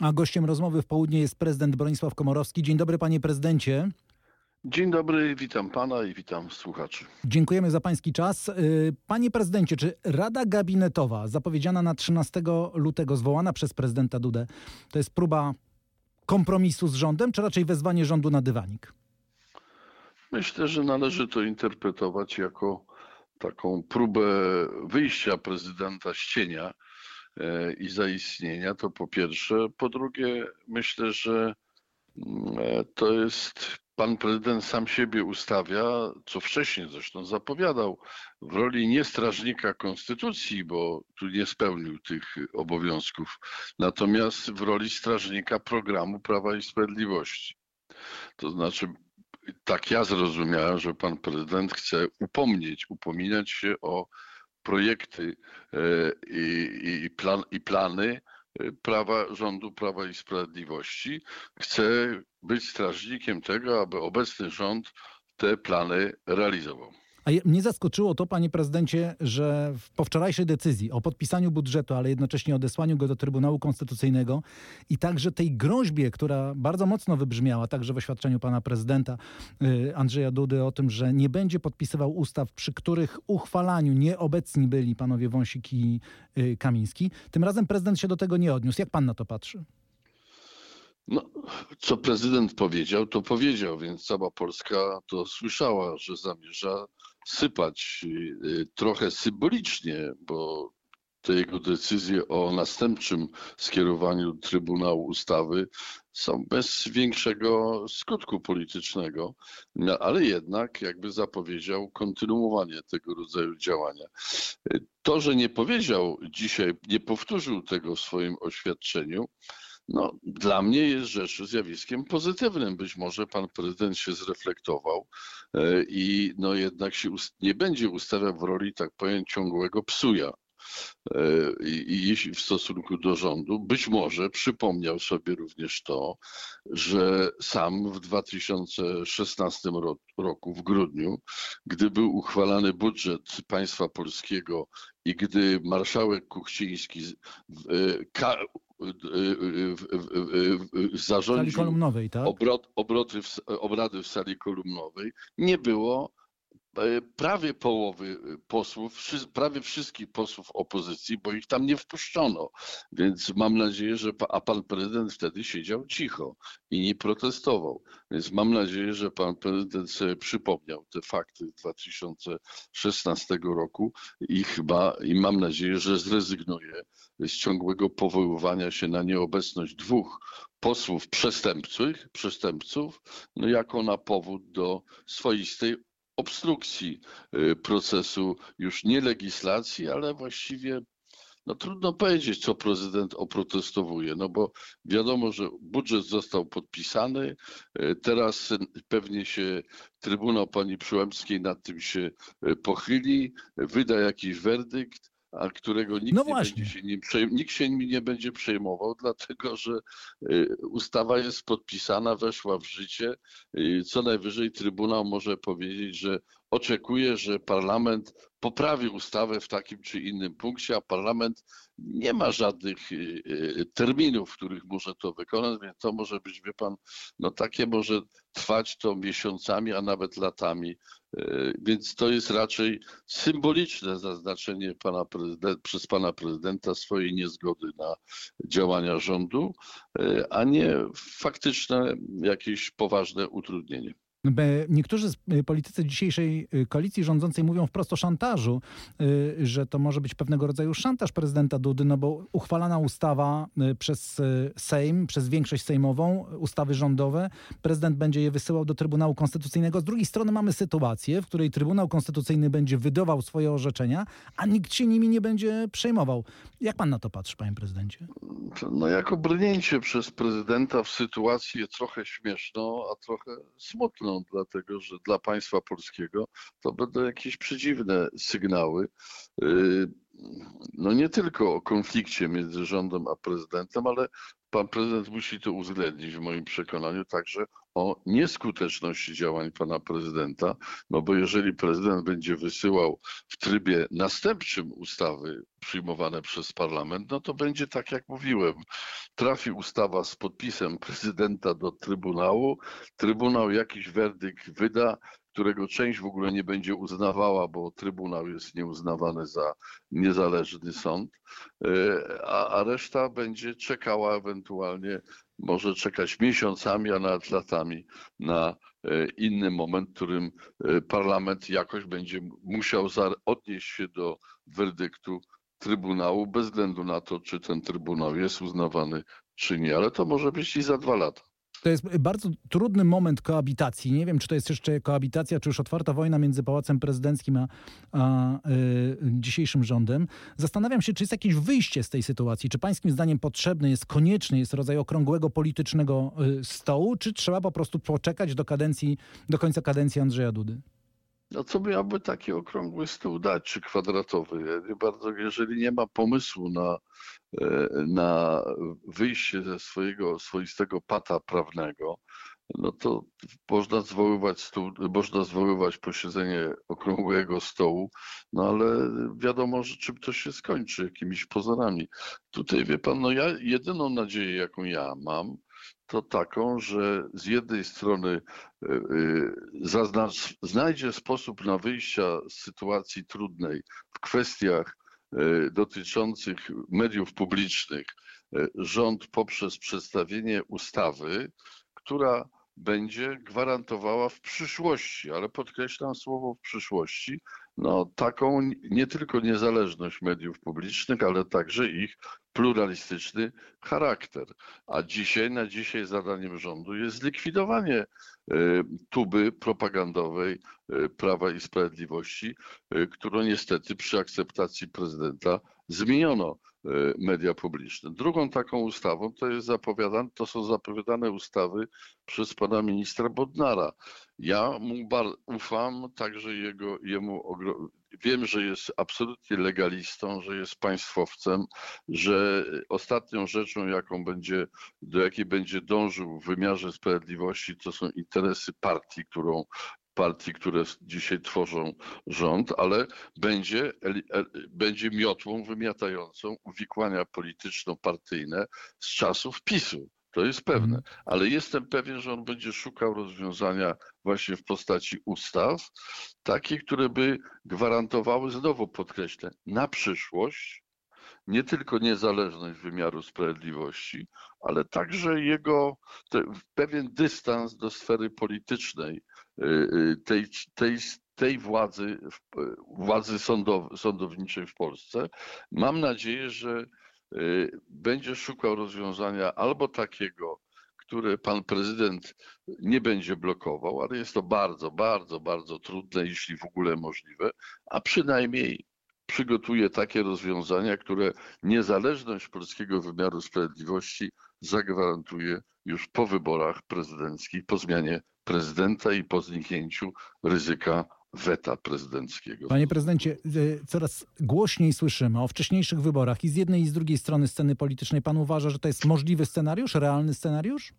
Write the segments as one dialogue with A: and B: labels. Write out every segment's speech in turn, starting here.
A: A gościem rozmowy w południe jest prezydent Bronisław Komorowski. Dzień dobry, panie prezydencie.
B: Dzień dobry, witam pana i witam słuchaczy.
A: Dziękujemy za pański czas. Y, panie prezydencie, czy Rada Gabinetowa zapowiedziana na 13 lutego, zwołana przez prezydenta Dudę, to jest próba kompromisu z rządem, czy raczej wezwanie rządu na dywanik?
B: Myślę, że należy to interpretować jako taką próbę wyjścia prezydenta z cienia i zaistnienia, to po pierwsze. Po drugie, myślę, że mm, e, to jest pan prezydent sam siebie ustawia, co wcześniej zresztą zapowiadał, w roli nie strażnika konstytucji, bo tu nie spełnił tych obowiązków, natomiast w roli strażnika programu Prawa i Sprawiedliwości. To znaczy, tak ja zrozumiałem, że pan prezydent chce upomnieć, upominać się o projekty e, i, i, plan, i plany e, prawa, rządu Prawa i Sprawiedliwości. Chce być strażnikiem tego, aby obecny rząd te plany realizował.
A: A mnie zaskoczyło to, panie prezydencie, że po wczorajszej decyzji o podpisaniu budżetu, ale jednocześnie odesłaniu go do Trybunału Konstytucyjnego i także tej groźbie, która bardzo mocno wybrzmiała, także w oświadczeniu pana prezydenta y, Andrzeja Dudy o tym, że nie będzie podpisywał ustaw, przy których uchwalaniu nieobecni byli panowie Wąsik i y, Kamiński. Tym razem prezydent się do tego nie odniósł. Jak pan na to patrzy?
B: No, co prezydent powiedział, to powiedział, więc cała Polska to słyszała, że zamierza sypać y, trochę symbolicznie, bo te jego decyzje o następczym skierowaniu Trybunału Ustawy są bez większego skutku politycznego, no, ale jednak jakby zapowiedział kontynuowanie tego rodzaju działania. To, że nie powiedział dzisiaj, nie powtórzył tego w swoim oświadczeniu, no, dla mnie jest rzeczą, zjawiskiem pozytywnym. Być może pan prezydent się zreflektował e, i no jednak się nie będzie ustawiał w roli, tak powiem, ciągłego psuja. E, I w stosunku do rządu, być może przypomniał sobie również to, że sam w 2016 roku, w grudniu, gdy był uchwalany budżet państwa polskiego i gdy marszałek Kuchciński zarządził
A: kolumnowej, tak?
B: obrady w sali kolumnowej, nie było prawie połowy posłów, prawie wszystkich posłów opozycji, bo ich tam nie wpuszczono. Więc mam nadzieję, że a pan prezydent wtedy siedział cicho i nie protestował. Więc mam nadzieję, że pan prezydent sobie przypomniał te fakty 2016 roku i chyba i mam nadzieję, że zrezygnuje z ciągłego powoływania się na nieobecność dwóch posłów przestępców, przestępców no jako na powód do swoistej obstrukcji y, procesu już nie legislacji, ale właściwie no trudno powiedzieć, co prezydent oprotestowuje, no bo wiadomo, że budżet został podpisany, y, teraz pewnie się Trybunał Pani Przyłębskiej nad tym się y, pochyli, wyda jakiś werdykt, a którego nikt, no nie będzie się nim nikt się nim nie będzie przejmował, dlatego że y, ustawa jest podpisana, weszła w życie. Co najwyżej Trybunał może powiedzieć, że oczekuje, że parlament poprawi ustawę w takim czy innym punkcie, a parlament nie ma żadnych y, y, terminów, w których może to wykonać, więc to może być, wie pan, no takie może trwać to miesiącami, a nawet latami. Y, więc to jest raczej symboliczne zaznaczenie pana przez pana prezydenta swojej niezgody na działania rządu, a nie faktyczne jakieś poważne utrudnienie.
A: Niektórzy y, politycy dzisiejszej y, koalicji rządzącej mówią wprost o szantażu, y, że to może być pewnego rodzaju szantaż prezydenta Dudy, no bo uchwalana ustawa przez Sejm, przez większość sejmową, ustawy rządowe, prezydent będzie je wysyłał do Trybunału Konstytucyjnego. Z drugiej strony mamy sytuację, w której Trybunał Konstytucyjny będzie wydawał swoje orzeczenia, a nikt się nimi nie będzie przejmował. Jak pan na to patrzy, panie prezydencie?
B: No jako brnięcie przez prezydenta w sytuację trochę śmieszną, a trochę smutną dlatego że dla państwa polskiego to będą jakieś przedziwne sygnały. Y, no nie tylko o konflikcie między rządem a prezydentem, ale pan prezydent musi to uwzględnić w moim przekonaniu także o nieskuteczności działań pana prezydenta, no bo jeżeli prezydent będzie wysyłał w trybie następczym ustawy przyjmowane przez parlament, no to będzie tak jak mówiłem. Trafi ustawa z podpisem prezydenta do Trybunału, Trybunał jakiś werdykt wyda, którego część w ogóle nie będzie uznawała, bo Trybunał jest nieuznawany za niezależny sąd, e, a, a reszta będzie czekała ewentualnie, może czekać miesiącami, a nawet latami na e, inny moment, w którym e, parlament jakoś będzie musiał odnieść się do werdyktu Trybunału, bez względu na to, czy ten Trybunał jest uznawany, czy nie, ale to może być i za dwa lata.
A: To jest bardzo trudny moment koabitacji. Nie wiem, czy to jest jeszcze koabitacja, czy już otwarta wojna między Pałacem Prezydenckim a, a y, dzisiejszym rządem. Zastanawiam się, czy jest jakieś wyjście z tej sytuacji. Czy pańskim zdaniem potrzebny jest, konieczny jest rodzaj okrągłego politycznego y, stołu, czy trzeba po prostu poczekać do kadencji, do końca kadencji Andrzeja Dudy?
B: No co miałby taki okrągły stół dać, czy kwadratowy? Ja nie bardzo, jeżeli nie ma pomysłu na, e, na wyjście ze swojego swoistego pata prawnego, no to można zwoływać, stół, można zwoływać posiedzenie okrągłego stołu, no ale wiadomo, że czym to się skończy, jakimiś pozorami. Tutaj wie pan, no ja jedyną nadzieję, jaką ja mam, to taką, że z jednej strony e, e, znajdzie sposób na wyjście z sytuacji trudnej w kwestiach e, dotyczących mediów publicznych rząd poprzez przedstawienie ustawy, która będzie gwarantowała w przyszłości, ale podkreślam słowo w przyszłości, no, taką nie tylko niezależność mediów publicznych, ale także ich pluralistyczny charakter. A dzisiaj, na dzisiaj zadaniem rządu jest zlikwidowanie e, tuby propagandowej e, Prawa i Sprawiedliwości, e, którą niestety przy akceptacji prezydenta zmieniono media publiczne. Drugą taką ustawą to, jest zapowiadane, to są zapowiadane ustawy przez pana ministra Bodnara. Ja mu ufam, także jego, jemu wiem, że jest absolutnie legalistą, że jest państwowcem, że ostatnią rzeczą, jaką będzie, do jakiej będzie dążył w wymiarze sprawiedliwości, to są interesy partii, którą partii, które dzisiaj tworzą rząd, ale będzie, będzie miotłą wymiatającą uwikłania polityczno-partyjne z czasów PiSu. To jest pewne, mhm. ale jestem pewien, że on będzie szukał rozwiązania właśnie w postaci ustaw, takich, które by gwarantowały, znowu podkreślę, na przyszłość nie tylko niezależność wymiaru sprawiedliwości, ale także jego te, pewien dystans do sfery politycznej y, y, tej, tej, tej władzy, władzy sądow, sądowniczej w Polsce. Mam nadzieję, że y, będzie szukał rozwiązania albo takiego, które pan prezydent nie będzie blokował, ale jest to bardzo, bardzo, bardzo trudne, jeśli w ogóle możliwe, a przynajmniej przygotuje takie rozwiązania, które niezależność polskiego wymiaru sprawiedliwości zagwarantuje już po wyborach prezydenckich, po zmianie prezydenta i po zniknięciu ryzyka weta prezydenckiego.
A: Panie prezydencie, e, coraz głośniej słyszymy o wcześniejszych wyborach i z jednej i z drugiej strony sceny politycznej. Pan uważa, że to jest możliwy scenariusz, realny scenariusz?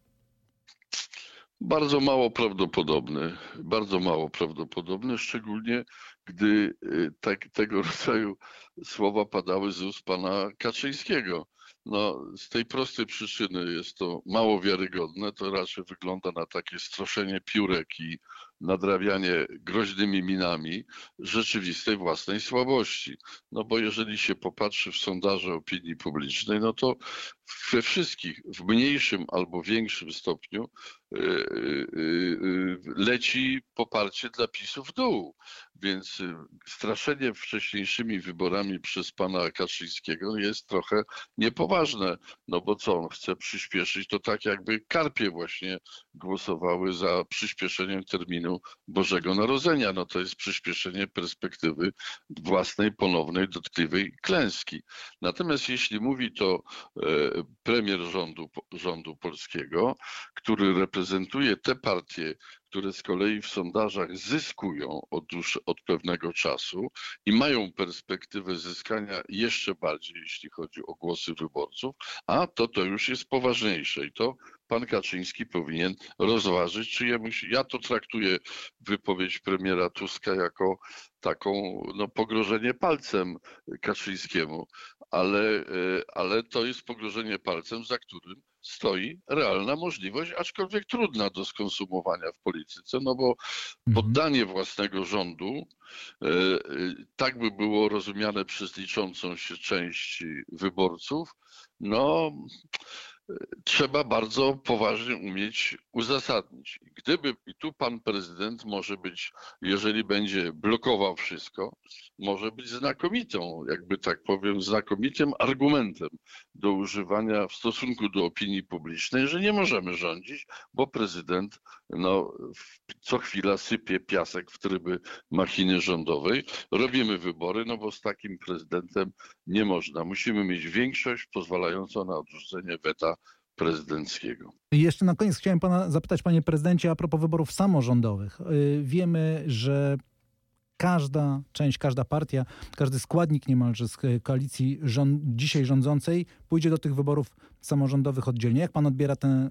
B: Bardzo mało prawdopodobny, bardzo mało prawdopodobny, szczególnie gdy y, tak, tego rodzaju słowa padały z ust pana Kaczyńskiego. No, z tej prostej przyczyny jest to mało wiarygodne, to raczej wygląda na takie stroszenie piórek i nadrabianie groźnymi minami rzeczywistej własnej słabości. No bo jeżeli się popatrzy w sondaże opinii publicznej, no to we wszystkich, w mniejszym albo większym stopniu y, y, y, leci poparcie dla PiSu w dół. Więc straszenie wcześniejszymi wyborami przez pana Kaczyńskiego jest trochę niepoważne. No bo co on chce przyspieszyć? To tak jakby karpie właśnie głosowały za przyspieszeniem terminu Bożego Narodzenia. No to jest przyspieszenie perspektywy własnej ponownej dotkliwej klęski. Natomiast jeśli mówi to e, premier rządu, rządu polskiego, który reprezentuje te partie, które z kolei w sondażach zyskują od, dłuż, od pewnego czasu i mają perspektywę zyskania jeszcze bardziej, jeśli chodzi o głosy wyborców, a to to już jest poważniejsze i to pan Kaczyński powinien rozważyć, czy jemu ja to traktuję wypowiedź premiera Tuska jako taką no, pogrożenie palcem Kaczyńskiemu, ale, e, ale to jest pogrożenie palcem, za którym stoi realna możliwość, aczkolwiek trudna do skonsumowania w polityce, no bo mhm. poddanie własnego rządu e, e, tak by było rozumiane przez liczącą się część wyborców, no trzeba bardzo poważnie umieć uzasadnić. Gdyby, i tu pan prezydent może być, jeżeli będzie blokował wszystko, może być znakomitą, jakby tak powiem, znakomitym argumentem do używania w stosunku do opinii publicznej, że nie możemy rządzić, bo prezydent no, co chwila sypie piasek w tryby machiny rządowej. Robimy wybory, no bo z takim prezydentem nie można. Musimy mieć większość pozwalającą na odrzucenie weta prezydenckiego.
A: Jeszcze na koniec chciałem pana zapytać, panie prezydencie, a propos wyborów samorządowych. Y, wiemy, że każda część, każda partia, każdy składnik niemalże z koalicji rząd, dzisiaj rządzącej pójdzie do tych wyborów samorządowych oddzielnie. Jak pan odbiera tę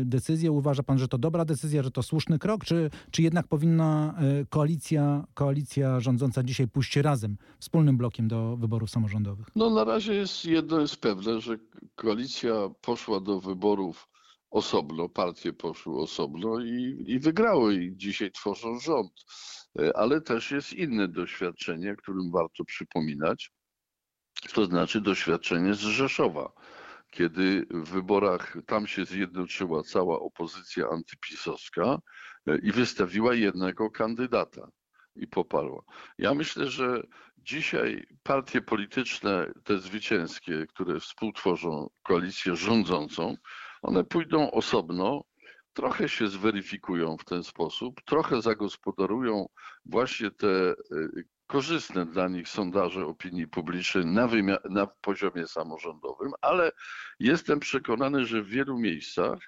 A: y, decyzję? Uważa pan, że to dobra decyzja, że to słuszny krok, czy, czy jednak powinna y, koalicja, koalicja rządząca dzisiaj pójść razem, wspólnym blokiem do wyborów samorządowych?
B: No na razie jest jedno jest pewne, że koalicja poszła do wyborów osobno, partie poszły osobno i, i wygrały i dzisiaj tworzą rząd. E, ale też jest inne doświadczenie, którym warto przypominać, to znaczy doświadczenie z Rzeszowa, kiedy w wyborach tam się zjednoczyła cała opozycja antypisowska e, i wystawiła jednego kandydata i poparła. Ja myślę, że dzisiaj partie polityczne, te zwycięskie, które współtworzą koalicję rządzącą, one pójdą osobno trochę się zweryfikują w ten sposób, trochę zagospodarują właśnie te y, korzystne dla nich sondaże opinii publicznej na, na poziomie samorządowym, ale jestem przekonany, że w wielu miejscach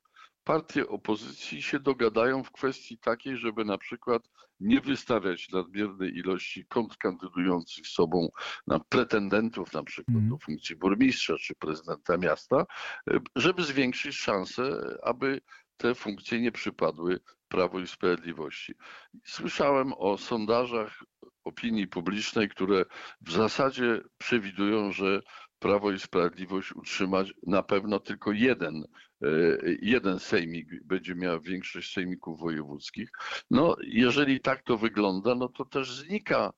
B: partie opozycji się dogadają w kwestii takiej, żeby na przykład nie wystawiać nadmiernej ilości kontrkandydujących sobą na pretendentów, na przykład mm. do funkcji burmistrza czy prezydenta miasta, żeby zwiększyć szanse, aby te funkcje nie przypadły Prawo i Sprawiedliwości. Słyszałem o sondażach opinii publicznej, które w zasadzie przewidują, że Prawo i Sprawiedliwość utrzymać na pewno tylko jeden, e, jeden sejmik będzie miał większość sejmików wojewódzkich. No, jeżeli tak to wygląda, no to też znika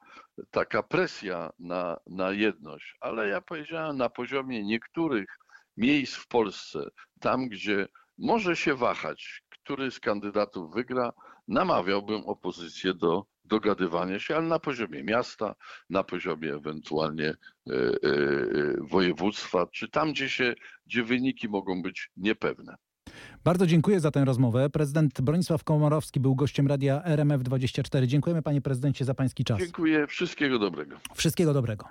B: taka presja na, na jedność. Ale ja powiedziałem, na poziomie niektórych miejsc w Polsce, tam gdzie może się wahać, który z kandydatów wygra. Namawiałbym opozycję do dogadywania się, ale na poziomie miasta, na poziomie ewentualnie e, e, województwa, czy tam, gdzie, się, gdzie wyniki mogą być niepewne.
A: Bardzo dziękuję za tę rozmowę. Prezydent Bronisław Komorowski był gościem radia RMF24. Dziękujemy panie prezydencie za pański czas.
B: Dziękuję. Wszystkiego dobrego.
A: Wszystkiego dobrego.